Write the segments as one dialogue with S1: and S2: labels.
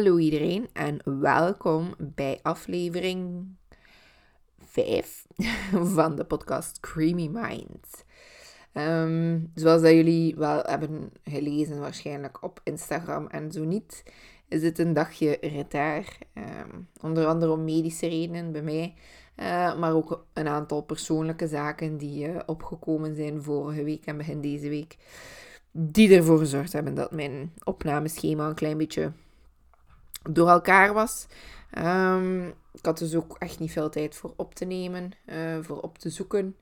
S1: Hallo iedereen en welkom bij aflevering 5 van de podcast Creamy Minds. Ehm, zoals dat jullie wel hebben gelezen waarschijnlijk op Instagram en zo niet, is het een dagje retaar. Um, onder andere om medische redenen bij mij, uh, maar ook een aantal persoonlijke zaken die uh, opgekomen zijn vorige week en begin deze week die ervoor gezorgd hebben dat mijn opnameschema een klein beetje door elkaar was. Um, ik had dus ook echt niet veel tijd voor op te nemen, uh, voor op te zoeken.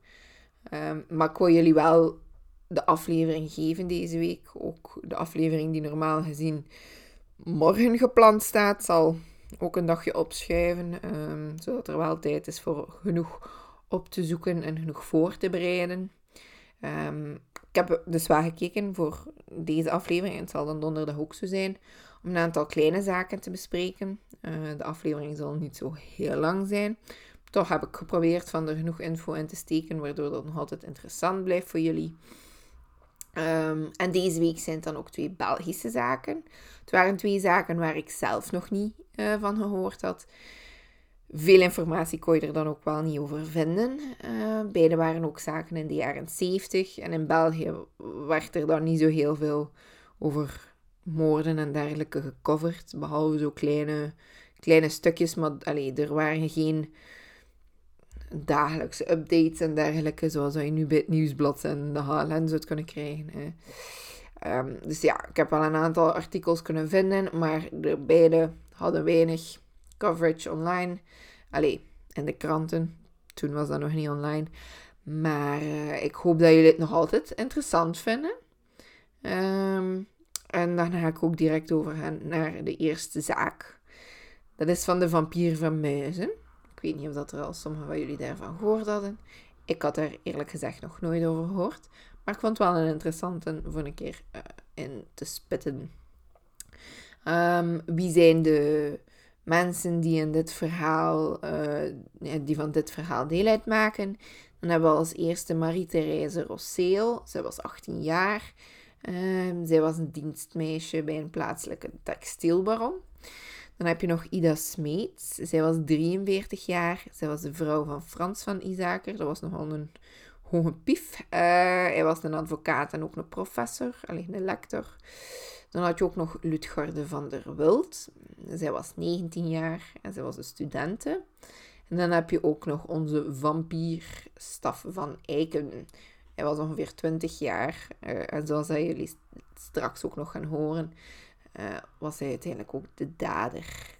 S1: Um, maar ik wil jullie wel de aflevering geven deze week. Ook de aflevering die normaal gezien morgen gepland staat, zal ook een dagje opschuiven. Um, zodat er wel tijd is voor genoeg op te zoeken en genoeg voor te bereiden. Ik heb dus wel gekeken voor deze aflevering, en het zal dan donderdag ook zo zijn, om een aantal kleine zaken te bespreken. Uh, de aflevering zal niet zo heel lang zijn. Toch heb ik geprobeerd van er genoeg info in te steken, waardoor dat nog altijd interessant blijft voor jullie. Um, en deze week zijn het dan ook twee Belgische zaken. Het waren twee zaken waar ik zelf nog niet uh, van gehoord had. Veel informatie kon je er dan ook wel niet over vinden. Uh, beide waren ook zaken in de jaren 70. En in België werd er dan niet zo heel veel over moorden en dergelijke gecoverd. Behalve zo kleine, kleine stukjes. Maar allee, er waren geen dagelijkse updates en dergelijke. Zoals je nu bij het nieuwsblad en de HLN zou kunnen krijgen. Um, dus ja, ik heb wel een aantal artikels kunnen vinden. Maar de beide hadden weinig coverage online. Allee, in de kranten. Toen was dat nog niet online. Maar uh, ik hoop dat jullie het nog altijd interessant vinden. Um, en dan ga ik ook direct overgaan naar de eerste zaak. Dat is van de vampier van Muizen. Ik weet niet of dat er al sommigen van jullie daarvan gehoord hadden. Ik had er eerlijk gezegd nog nooit over gehoord. Maar ik vond het wel een interessante voor een keer uh, in te spitten. Um, wie zijn de mensen die in dit verhaal, uh, die van dit verhaal deel uitmaken. Dan hebben we als eerste Marie-Therese Rosseel. Zij was 18 jaar. Uh, zij was een dienstmeisje bij een plaatselijke textielbaron. Dan heb je nog Ida Smeets. Zij was 43 jaar. Zij was de vrouw van Frans van Isaker. Dat was nogal een hoge pief. Uh, hij was een advocaat en ook een professor, alleen een lector. Dan had je ook nog Lutgarde van der Wild. Zij was 19 jaar en zij was een studente. En dan heb je ook nog onze vampier Staf van Eiken. Hij was ongeveer 20 jaar. Uh, en zoals jullie straks ook nog gaan horen, uh, was hij uiteindelijk ook de dader.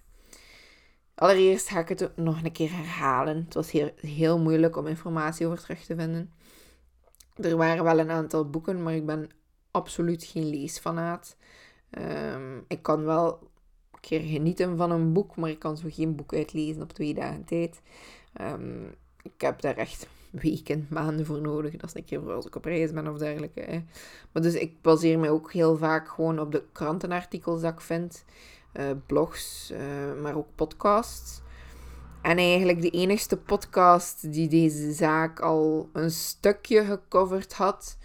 S1: Allereerst ga ik het nog een keer herhalen. Het was heel, moeilijk om informatie over terug te vinden. Er waren wel een aantal boeken, maar ik ben absoluut geen leesfanaat. Um, ik kan wel een keer genieten van een boek, maar ik kan zo geen boek uitlezen op twee dagen tijd. Um, ik heb daar echt weken, maanden voor nodig. Dat is een keer voor als ik op reis ben of dergelijke. Hè. Maar dus ik baseer me ook heel vaak gewoon op de krantenartikels dat ik vind. Uh, blogs, uh, maar ook podcasts. En eigenlijk de enigste podcast die deze zaak al een stukje gecoverd had,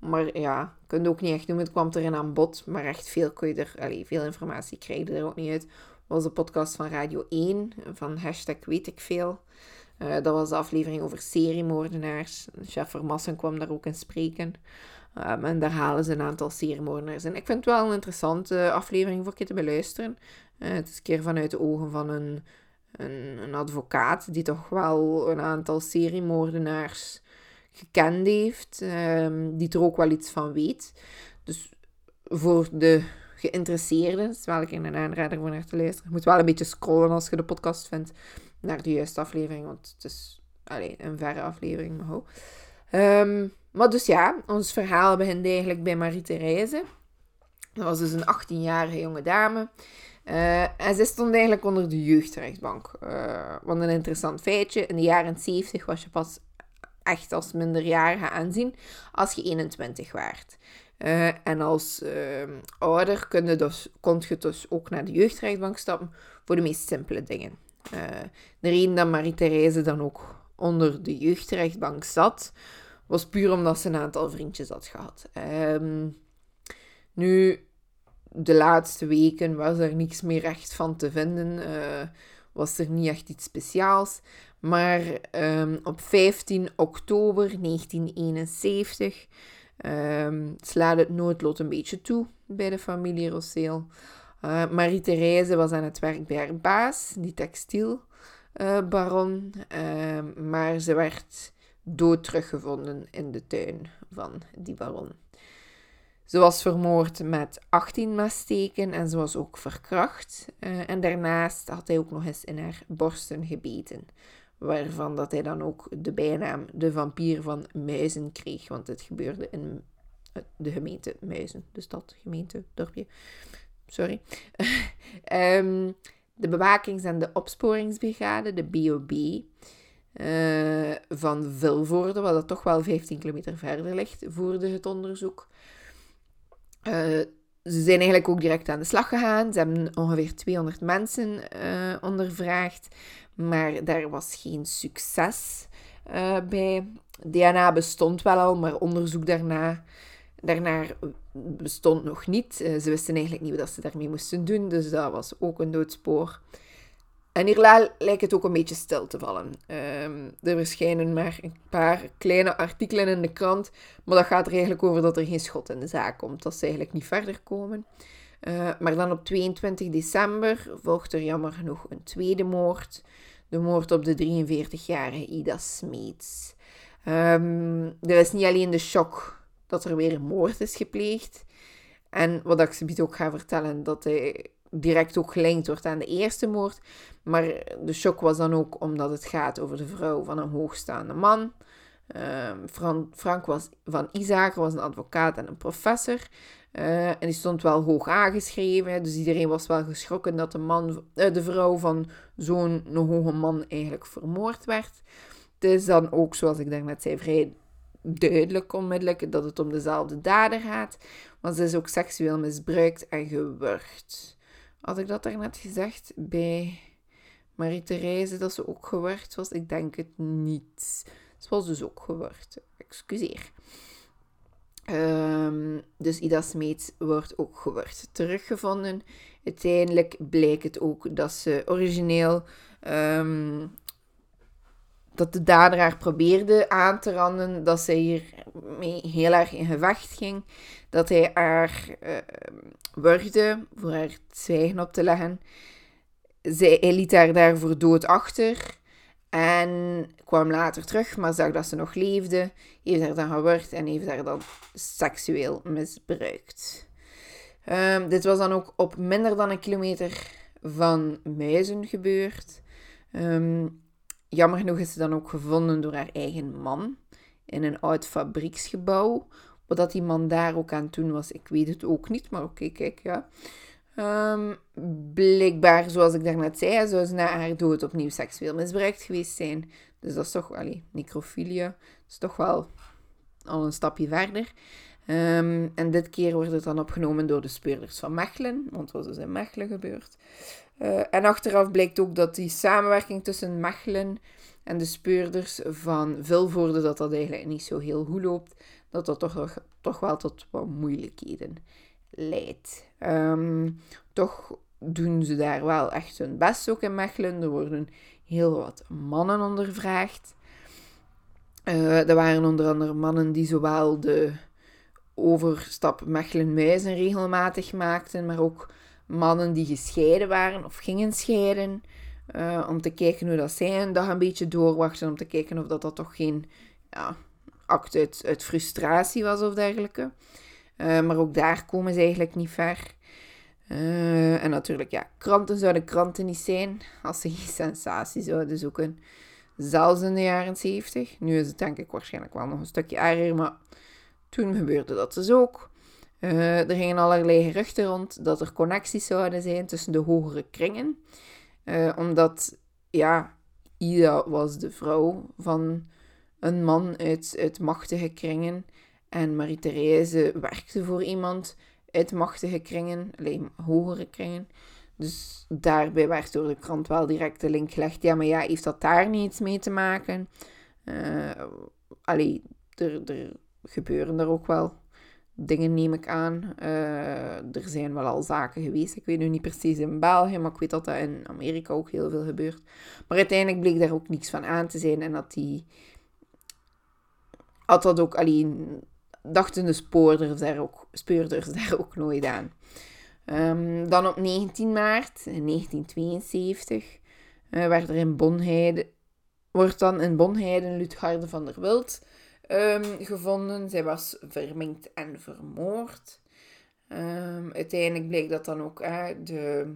S1: maar ja, je kunt ook niet echt noemen. Het kwam erin aan bod. Maar echt veel kun je er... Allez, veel informatie krijg je er ook niet uit. was de podcast van Radio 1. Van hashtag weet ik veel. Uh, dat was de aflevering over seriemoordenaars. Chef Vermassen kwam daar ook in spreken. Um, en daar halen ze een aantal seriemoordenaars in. Ik vind het wel een interessante aflevering voor je te beluisteren. Uh, het is een keer vanuit de ogen van een, een, een advocaat die toch wel een aantal seriemoordenaars gekend heeft, um, die er ook wel iets van weet. Dus voor de geïnteresseerden is wel een aanrader voor naar te luisteren. Je moet wel een beetje scrollen als je de podcast vindt naar de juiste aflevering, want het is alleen een verre aflevering. Maar, um, maar dus ja, ons verhaal begint eigenlijk bij Marie-Therese. Dat was dus een 18-jarige jonge dame. Uh, en ze stond eigenlijk onder de jeugdrechtbank. Uh, wat een interessant feitje. In de jaren 70 was je pas echt als minderjarige aanzien als je 21 waart. Uh, en als uh, ouder kun je dus, kon je dus ook naar de jeugdrechtbank stappen voor de meest simpele dingen. Uh, de reden dat Marie-Therese dan ook onder de jeugdrechtbank zat, was puur omdat ze een aantal vriendjes had gehad. Um, nu, de laatste weken was er niks meer echt van te vinden. Uh, was er niet echt iets speciaals. Maar um, op 15 oktober 1971 um, slaat het noodlot een beetje toe bij de familie Rosseel. Uh, Marie-Therese was aan het werk bij haar baas, die textielbaron. Uh, maar ze werd dood teruggevonden in de tuin van die baron. Ze was vermoord met 18 messteken en ze was ook verkracht. Uh, en daarnaast had hij ook nog eens in haar borsten gebeten. Waarvan dat hij dan ook de bijnaam de vampier van Muizen kreeg. Want het gebeurde in de gemeente Muizen. De stad, gemeente, dorpje. Sorry. um, de bewakings- en de opsporingsbrigade, de BOB, uh, van Vilvoorde, wat dat toch wel 15 kilometer verder ligt, voerde het onderzoek. Uh, ze zijn eigenlijk ook direct aan de slag gegaan. Ze hebben ongeveer 200 mensen uh, ondervraagd, maar daar was geen succes bij. DNA bestond wel al, maar onderzoek daarna Daarnaar bestond nog niet. Eh, ze wisten eigenlijk niet wat ze daarmee moesten doen, dus dat was ook een doodspoor. En hier lijkt het ook een beetje stil te vallen. Um, er verschijnen maar een paar kleine artikelen in de krant, maar dat gaat er eigenlijk over dat er geen schot in de zaak komt, dat ze eigenlijk niet verder komen. Uh, maar dan op 22 december volgt er jammer genoeg een tweede moord. De moord op de 43-jarige Ida Smeets. Um, er is niet alleen de shock dat er weer een moord is gepleegd. En wat ik ze ook ga vertellen, dat hij direct ook gelinkt wordt aan de eerste moord. Maar de shock was dan ook omdat het gaat over de vrouw van een hoogstaande man. Uh, Frank was, van Isaker was een advocaat en een professor. Uh, en die stond wel hoog aangeschreven. Dus iedereen was wel geschrokken dat de, man, uh, de vrouw van zo'n hoge man eigenlijk vermoord werd. Het is dan ook, zoals ik daarnet zei, vrij duidelijk onmiddellijk dat het om dezelfde dader gaat. Want ze is ook seksueel misbruikt en gewurgd. Had ik dat daarnet gezegd bij Marie-Therese dat ze ook gewurgd was? Ik denk het niet. Ze was dus ook gewurgd. Excuseer. Um, dus Ida Smeets wordt ook gewurgd teruggevonden. Uiteindelijk blijkt het ook dat ze origineel um, dat de dader haar probeerde aan te randen, dat zij hier mee heel erg in gevecht ging, dat hij haar uh, voor haar zwijgen op te leggen. Zij, hij liet haar daarvoor dood achter en kwam later terug, maar zag dat ze nog leefde, heeft haar dan gewurgd en heeft haar dan seksueel misbruikt. Um, dit was dan ook op minder dan een kilometer van Muizen gebeurd. Um, Jammer genoeg is ze dan ook gevonden door haar eigen man in een oud fabrieksgebouw. Wat die man daar ook aan toen was, ik weet het ook niet, maar oké, kijk, ja. Um, blijkbaar, zoals ik daarnet zei, zou ze na haar dood opnieuw seksueel misbruikt geweest zijn. Dus dat is toch, allee, necrofilia, dat is toch wel al een stapje verder. Um, en dit keer wordt het dan opgenomen door de speurders van Mechelen, want was dus in Mechelen gebeurd. Uh, en achteraf blijkt ook dat die samenwerking tussen Mechelen en de speurders van Vilvoorde, dat dat eigenlijk niet zo heel goed loopt. Dat dat toch, toch wel tot wat moeilijkheden leidt. Um, toch doen ze daar wel echt hun best ook in Mechelen. Er worden heel wat mannen ondervraagd. Uh, er waren onder andere mannen die zowel de overstap Mechelen-Muizen regelmatig maakten, maar ook mannen die gescheiden waren of gingen scheiden. Uh, om te kijken hoe dat zij een dag een beetje doorwachten. Om te kijken of dat, dat toch geen ja, act uit, uit frustratie was of dergelijke. Uh, maar ook daar komen ze eigenlijk niet ver. Uh, en natuurlijk, ja, kranten zouden kranten niet zijn als ze geen sensatie zouden zoeken. Zelfs in de jaren 70. Nu is het denk ik waarschijnlijk wel nog een stukje erger, maar toen gebeurde dat dus ook. Uh, er gingen allerlei geruchten rond dat er connecties zouden zijn tussen de hogere kringen. Uh, omdat, ja, Ida was de vrouw van een man uit, uit machtige kringen. En Marie-Therese werkte voor iemand uit machtige kringen, alleen hogere kringen. Dus daarbij werd door de krant wel direct de link gelegd. Ja, maar ja, heeft dat daar niets mee te maken? Uh, allee, er, er gebeuren er ook wel dingen, neem ik aan. Eh, er zijn wel al zaken geweest. Ik weet nu niet precies in België, maar ik weet dat dat in Amerika ook heel veel gebeurt. Maar uiteindelijk bleek daar ook niks van aan te zijn. En dat die... Had dat ook alleen... Dachten de spoorders daar ook, speurders daar ook nooit aan. Ehm, dan op 19 maart 1972 uh, werd er in Bonheide... Wordt dan in Bonheide Lutgarde van der Wild um, gevonden. Zij was verminkt en vermoord. Um, uiteindelijk bleek dat dan ook de,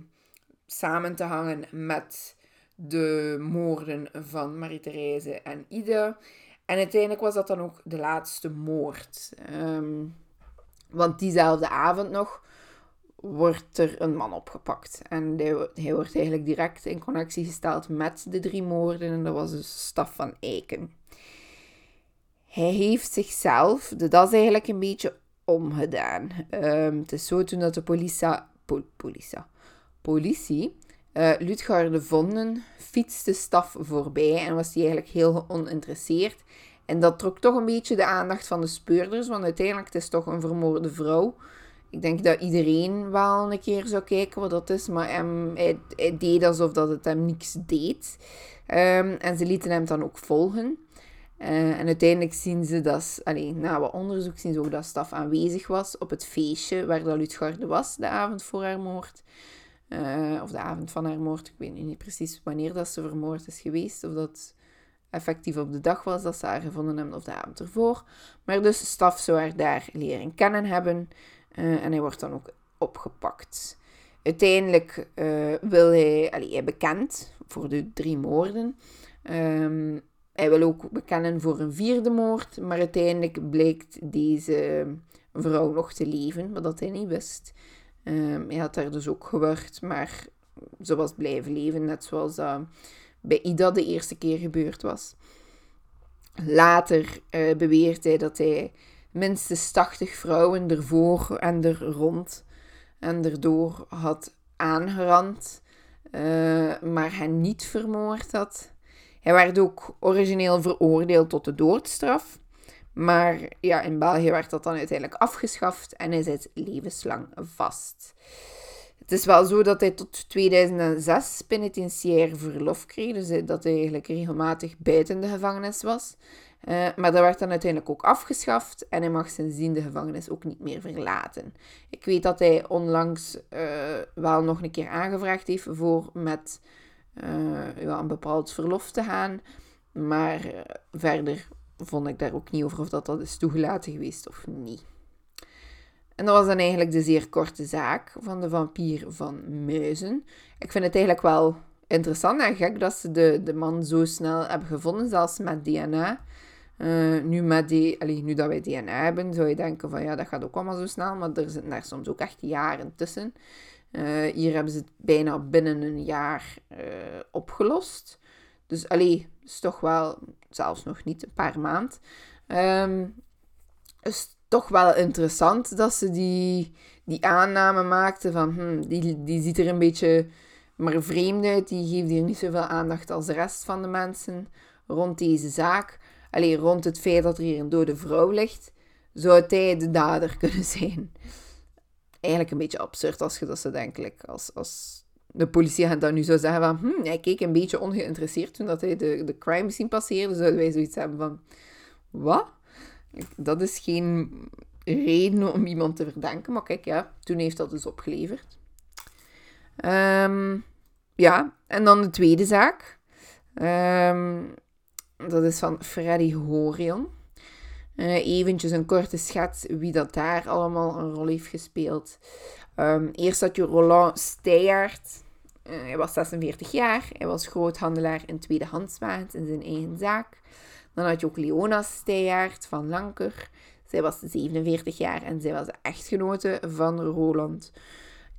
S1: samen te hangen met de moorden van Marie-Therese en Ida. En uiteindelijk was dat dan ook de laatste moord. Um, want diezelfde avond nog wordt er een man opgepakt. En hij, hij, wordt eigenlijk direct in connectie gesteld met de drie moorden. En dat was dus Staf van Eiken. Hij heeft zichzelf de das eigenlijk een beetje omgedaan. Um, het is zo toen dat de politie, politie, uh, Lutgarde vonden, fietste staf voorbij en was hij eigenlijk heel oninteresseerd. En dat trok toch een beetje de aandacht van de speurders, want uiteindelijk het is toch een vermoorde vrouw. Ik denk dat iedereen wel een keer zou kijken wat dat is, maar hij, deed alsof dat het hem niks deed. Um, en ze lieten hem dan ook volgen. Uh, en uiteindelijk zien ze dat, alleen na wat onderzoek, zien ze ook dat Staf aanwezig was op het feestje waar dat Lutgarde was, de avond voor haar moord. Uh, of de avond van haar moord. Ik weet niet precies wanneer dat ze vermoord is geweest. Of dat effectief op de dag was dat ze haar gevonden hebben, of de avond ervoor. Maar dus Staf zou haar daar leren kennen hebben. Uh, en hij wordt dan ook opgepakt. Uiteindelijk wil hij, allee, hij bekend voor de drie moorden. Um, hij wil ook bekennen voor een vierde moord, maar uiteindelijk blijkt deze vrouw nog te leven, wat dat hij niet wist. Um, hij had daar dus ook gewerkt, maar ze was blijven leven, net zoals dat bij Ida de eerste keer gebeurd was. Later uh, beweert hij dat hij minstens 80 vrouwen ervoor en er rond en erdoor had aangerand, uh, maar hen niet vermoord had. Hij werd ook origineel veroordeeld tot de doodstraf. Maar ja, in België werd dat dan uiteindelijk afgeschaft en hij zit levenslang vast. Het is wel zo dat hij tot 2006 penitentiair verlof kreeg, dus dat hij eigenlijk regelmatig buiten de gevangenis was. Uh, maar dat werd dan uiteindelijk ook afgeschaft en hij mag sindsdien de gevangenis ook niet meer verlaten. Ik weet dat hij onlangs uh, wel nog een keer aangevraagd heeft voor met uh, ja, een bepaald verlof te gaan. Maar uh, verder vond ik daar ook niet over of dat, dat is toegelaten geweest of niet. En dat was dan eigenlijk de zeer korte zaak van de vampier van Muizen. Ik vind het eigenlijk wel interessant en gek dat ze de, de man zo snel hebben gevonden, zelfs met DNA. Uh, nu, met die, nu dat wij DNA hebben, zou je denken van ja, dat gaat ook allemaal zo snel, maar er zitten daar soms ook echt jaren tussen. Uh, hier hebben ze het bijna binnen een jaar uh, opgelost. Dus allee, is toch wel, zelfs nog niet, een paar maanden. Um, is toch wel interessant dat ze die, die aanname maakten van, hmm, die, die ziet er een beetje maar vreemd uit. Die geeft hier niet zoveel aandacht als de rest van de mensen rond deze zaak. Alleen rond het feit dat er hier een dode vrouw ligt, zou hij de dader kunnen zijn eigenlijk een beetje absurd als je dat zo denkt. Als, als de politie dan nu zou zeggen van... Hm, hij keek een beetje ongeïnteresseerd toen dat hij de, de crime scene passeerde. Zouden wij zoiets hebben van... Wat? Dat is geen reden om iemand te verdenken. Maar kijk, ja, toen heeft dat dus opgeleverd. Um, ja, en dan de tweede zaak. Um, dat is van Freddy Horion. Uh, eventjes een korte schets wie dat daar allemaal een rol heeft gespeeld. Um, eerst had je Roland Steyaert. Uh, hij was 46 jaar. Hij was groothandelaar in tweedehandswagens in zijn eigen zaak. Dan had je ook Leona Steyaert van Lanker. Zij was 47 jaar en zij was de echtgenote van Roland.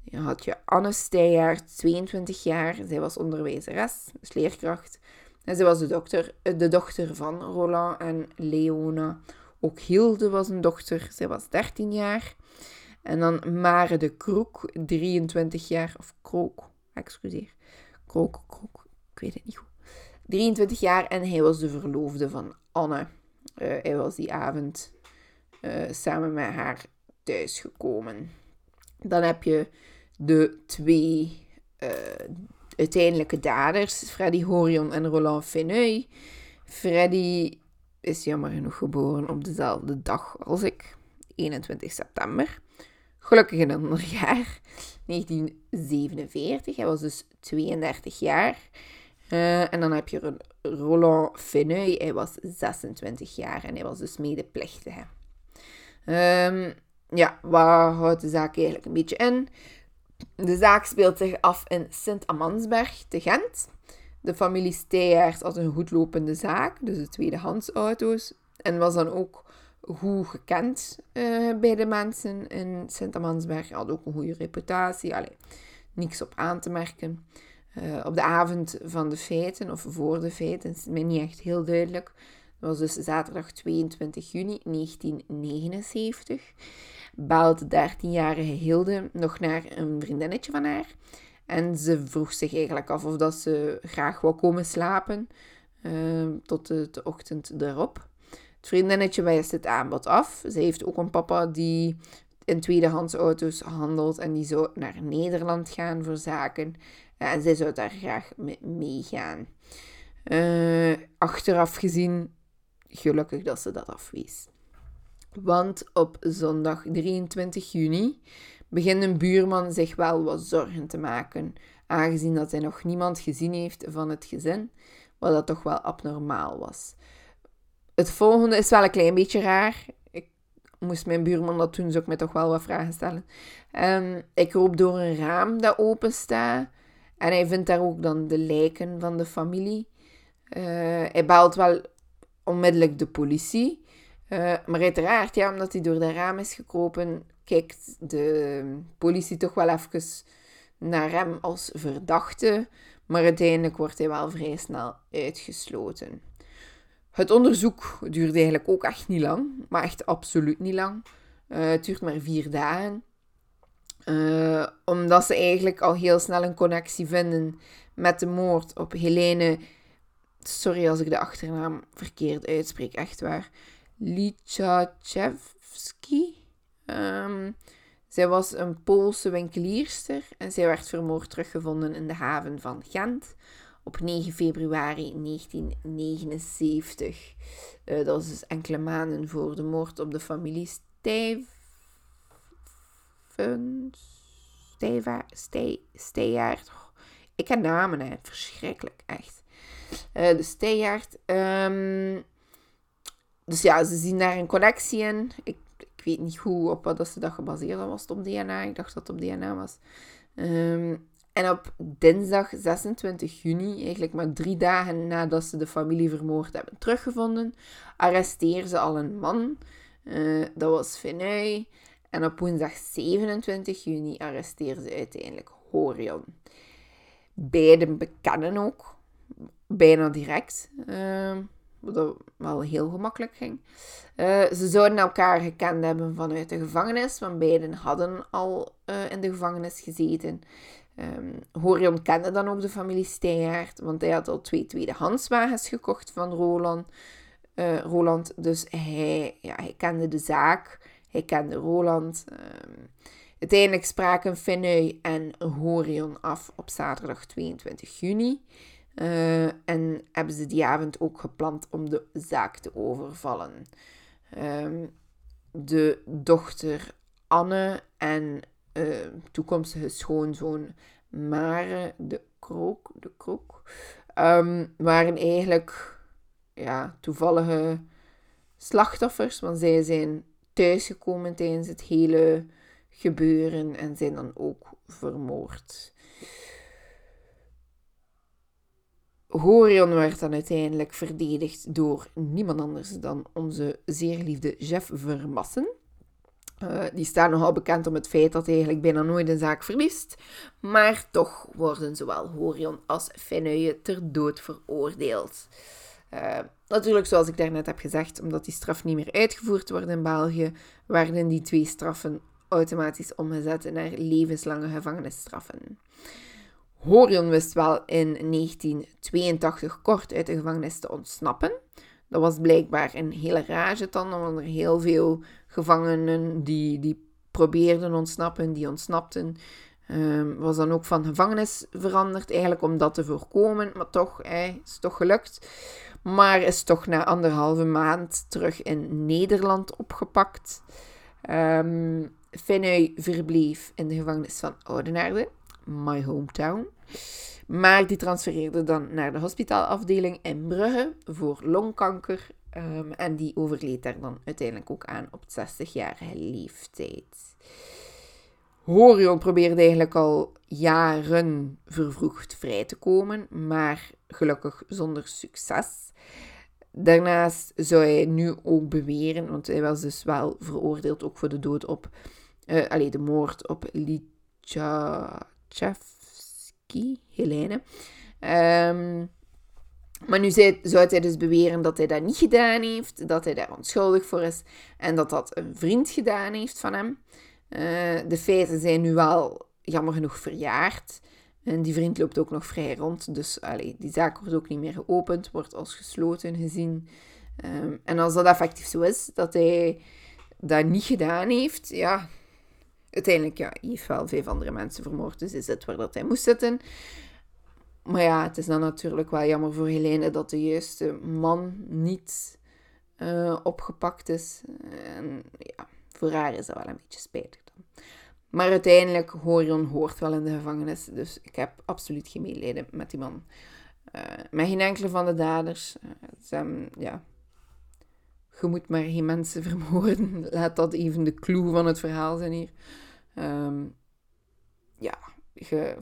S1: Dan had je Anne Steyaert, 22 jaar. Zij was onderwijzeres, dus leerkracht. En zij was de, dokter, de dochter van Roland en Leona. Ook Hilde was een dochter, zij was 13 jaar. En dan Mare de Kroek, 23 jaar, of Krook, excuseer. Krook, Krook, ik weet het niet goed. 23 jaar en hij was de verloofde van Anne. Uh, hij was die avond uh, samen met haar thuisgekomen. Dan heb je de twee uh, uiteindelijke daders, Freddy Horion en Roland Feneuil. Freddy is jammer genoeg geboren op dezelfde dag als ik, 21 september. Gelukkig een ander jaar, 1947. Hij was dus 32 jaar. Uh, en dan heb je Roland Feneuil, hij was 26 jaar en hij was dus medeplichtige. Um, ja, waar houdt de zaak eigenlijk een beetje in? De zaak speelt zich af in Sint-Amansberg te Gent. De familie Steyaert had een goedlopende zaak, dus de tweedehands auto's. En was dan ook goed gekend uh, bij de mensen in Sint-Amansberg. Had ook een goede reputatie. Allee, niks op aan te merken. Uh, op de avond van de feiten, of voor de feiten, is mij niet echt heel duidelijk. Dat was dus zaterdag 22 juni 1979 belt de 13-jarige Hilde nog naar een vriendinnetje van haar. En ze vroeg zich eigenlijk af of dat ze graag wou komen slapen uh, tot de, ochtend erop. Het vriendinnetje wijst het aanbod af. Ze heeft ook een papa die in tweedehands auto's handelt en die zou naar Nederland gaan voor zaken. En zij zou daar graag mee meegaan. Uh, achteraf gezien, gelukkig dat ze dat afwees. Want op zondag 23 juni begint een buurman zich wel wat zorgen te maken, aangezien dat hij nog niemand gezien heeft van het gezin, wat dat toch wel abnormaal was. Het volgende is wel een klein beetje raar. Ik moest mijn buurman dat doen, zou ik mij toch wel wat vragen stellen. Um, ik roep door een raam dat open staat en hij vindt daar ook dan de lijken van de familie. Uh, hij belt wel onmiddellijk de politie. Uh, maar uiteraard, ja, omdat hij door de raam is gekropen, kijkt de politie toch wel even naar hem als verdachte. Maar uiteindelijk wordt hij wel vrij snel uitgesloten. Het onderzoek duurde eigenlijk ook echt niet lang, maar echt absoluut niet lang. Uh, het duurt maar vier dagen. Uh, omdat ze eigenlijk al heel snel een connectie vinden met de moord op Helene. Sorry als ik de achternaam verkeerd uitspreek, echt waar. Lichachevski. Um, zij was een Poolse winkelierster en zij werd vermoord teruggevonden in de haven van Gent op 9 februari 1979. Uh, dat was dus enkele maanden voor de moord op de familie. Oh, ik heb namen, hè. verschrikkelijk, echt. Uh, de. Um, dus ja, ze zien daar een connectie in. Ik weet niet hoe op wat dat ze dat gebaseerd was op DNA. Ik dacht dat het op DNA was. Ehm, en op dinsdag 26 juni, eigenlijk maar drie dagen nadat ze de familie vermoord hebben teruggevonden, arresteren ze al een man. Uh, dat was Fenui. En op woensdag 27 juni arresteren ze uiteindelijk Horion. Beiden bekennen ook, bijna direct. Uh, wat wel heel gemakkelijk ging. Uh, ze zouden elkaar gekend hebben vanuit de gevangenis, want beiden hadden al uh, in de gevangenis gezeten. Um, Horion kende dan ook de familie Steyaert, want hij had al twee tweedehandswagens gekocht van Roland. Uh, Roland dus hij, ja, hij kende de zaak, hij kende Roland. Um, uiteindelijk spraken Finney en Horion af op zaterdag 22 juni. Uh, en hebben ze die avond ook gepland om de zaak te overvallen. Um, de dochter Anne en uh, toekomstige schoonzoon Mare de Krook, de Krook um, waren eigenlijk ja, toevallige slachtoffers, want zij zijn thuisgekomen tijdens het hele gebeuren en zijn dan ook vermoord. Horion werd dan uiteindelijk verdedigd door niemand anders dan onze zeer liefde Jeff Vermassen. Uh, die staat nogal bekend om het feit dat hij eigenlijk bijna nooit een zaak verliest. Maar toch worden zowel Horion als Fenouille ter dood veroordeeld. Uh, natuurlijk, zoals ik daarnet heb gezegd, omdat die straf niet meer uitgevoerd wordt in België, werden die twee straffen automatisch omgezet naar levenslange gevangenisstraffen. Horion wist wel in 1982 kort uit de gevangenis te ontsnappen. Dat was blijkbaar een hele rage dan, omdat er heel veel gevangenen die, die probeerden ontsnappen, die ontsnapten. Um, was dan ook van gevangenis veranderd, eigenlijk om dat te voorkomen. Maar toch, hey, is toch gelukt. Maar is toch na anderhalve maand terug in Nederland opgepakt. Um, Finney verbleef in de gevangenis van Oudenaarde, my hometown. Maar die transfereerde dan naar de hospitaalafdeling in Brugge voor longkanker. Um, en die overleed daar dan uiteindelijk ook aan op 60-jarige leeftijd. Horion probeerde eigenlijk al jaren vervroegd vrij te komen, maar gelukkig zonder succes. Daarnaast zou hij nu ook beweren, want hij was dus wel veroordeeld ook voor de dood op, uh, de moord op Lichachevski, Helene. Um, maar nu zou hij dus beweren dat hij dat niet gedaan heeft, dat hij daar onschuldig voor is en dat dat een vriend gedaan heeft van hem. Uh, de feiten zijn nu wel jammer genoeg verjaard. En die vriend loopt ook nog vrij rond. Dus allee, die zaak wordt ook niet meer geopend, wordt als gesloten gezien. Um, en als dat effectief zo is, dat hij dat niet gedaan heeft, ja, uiteindelijk, ja, hij heeft wel vijf andere mensen vermoord, dus is het waar dat hij moest zitten. Maar ja, het is dan natuurlijk wel jammer voor Helene dat de juiste man niet uh, opgepakt is. En ja, voor haar is dat wel een beetje spijtig dan. Maar uiteindelijk, Horion hoort wel in de gevangenis. Dus ik heb absoluut geen medelijden met die man. Uh, met geen enkele van de daders. Uh, zijn, ja, je moet maar geen mensen vermoorden. Laat dat even de clue van het verhaal zijn hier. Um, ja, je...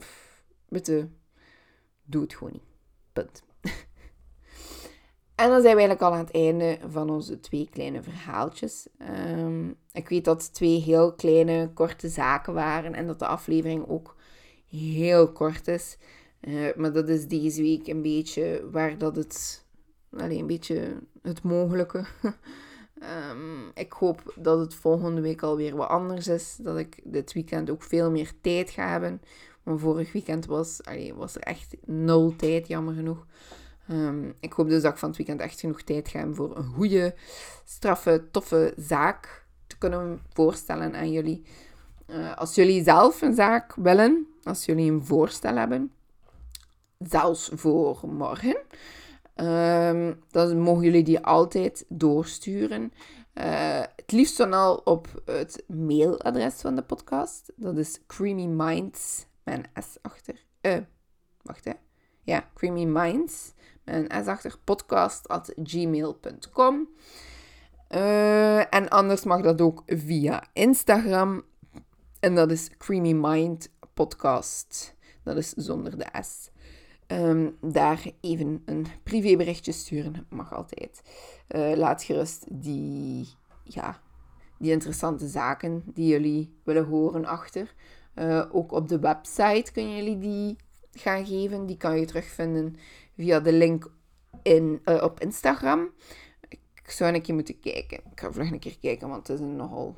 S1: Bitte, doe het gewoon niet. Punt. En dan zijn we eigenlijk al aan het einde van onze twee kleine verhaaltjes. Um, ik weet dat het twee heel kleine, korte zaken waren en dat de aflevering ook heel kort is. Uh, maar dat is deze week een beetje waar dat het, alleen een beetje het mogelijke. Um, ik hoop dat het volgende week alweer wat anders is. Dat ik dit weekend ook veel meer tijd ga hebben. Want vorig weekend was, allee, was er echt nul tijd, jammer genoeg. Um, ik hoop dus dat ik van het weekend echt genoeg tijd ga voor een goede, straffe, toffe zaak te kunnen voorstellen aan jullie. Uh, als jullie zelf een zaak willen, als jullie een voorstel hebben, zelfs voor morgen, um, dan mogen jullie die altijd doorsturen. Uh, het liefst dan al op het mailadres van de podcast. Dat is Creamy Minds, mijn S achter. Uh, wacht hè. Ja, Creamy Minds een S achter podcast.gmail.com. Uh, eh, en anders mag dat ook via Instagram. En dat is Creamy Mind Podcast. Dat is zonder de S. Um, daar even een privéberichtje sturen mag altijd. Uh, laat gerust die, ja, die interessante zaken die jullie willen horen achter. Uh, ook op de website kunnen jullie die gaan geven. Die kan je terugvinden via de link in, uh, op Instagram. Ik zou een keer moeten kijken. Ik ga vlug een keer kijken, want het is een nogal...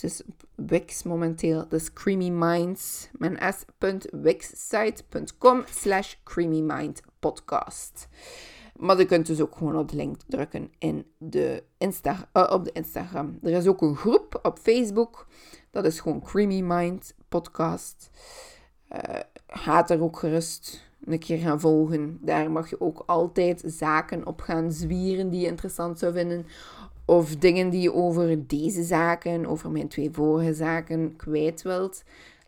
S1: Het is Wix momenteel. Dus Creamy Minds. Mijn s.wixsite.com slash Creamy Mind podcast. Maar je kunt dus ook gewoon op de link drukken in de Insta uh, op de Instagram. Er is ook een groep op Facebook. Dat is gewoon Creamy Mind podcast. Uh, gaat er ook gerust een keer gaan volgen. Daar mag je ook altijd zaken op gaan zwieren die je interessant zou vinden. Of dingen die je over deze zaken, over mijn twee vorige zaken, kwijt wilt.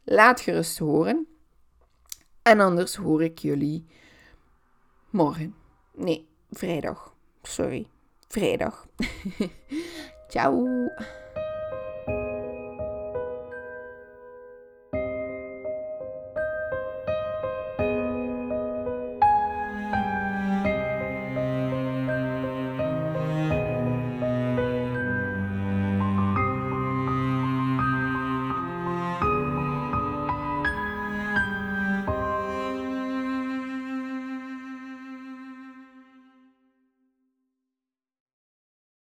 S1: Laat gerust horen. En anders hoor ik jullie morgen. Nee, vrijdag. Sorry. Vrijdag. Ciao.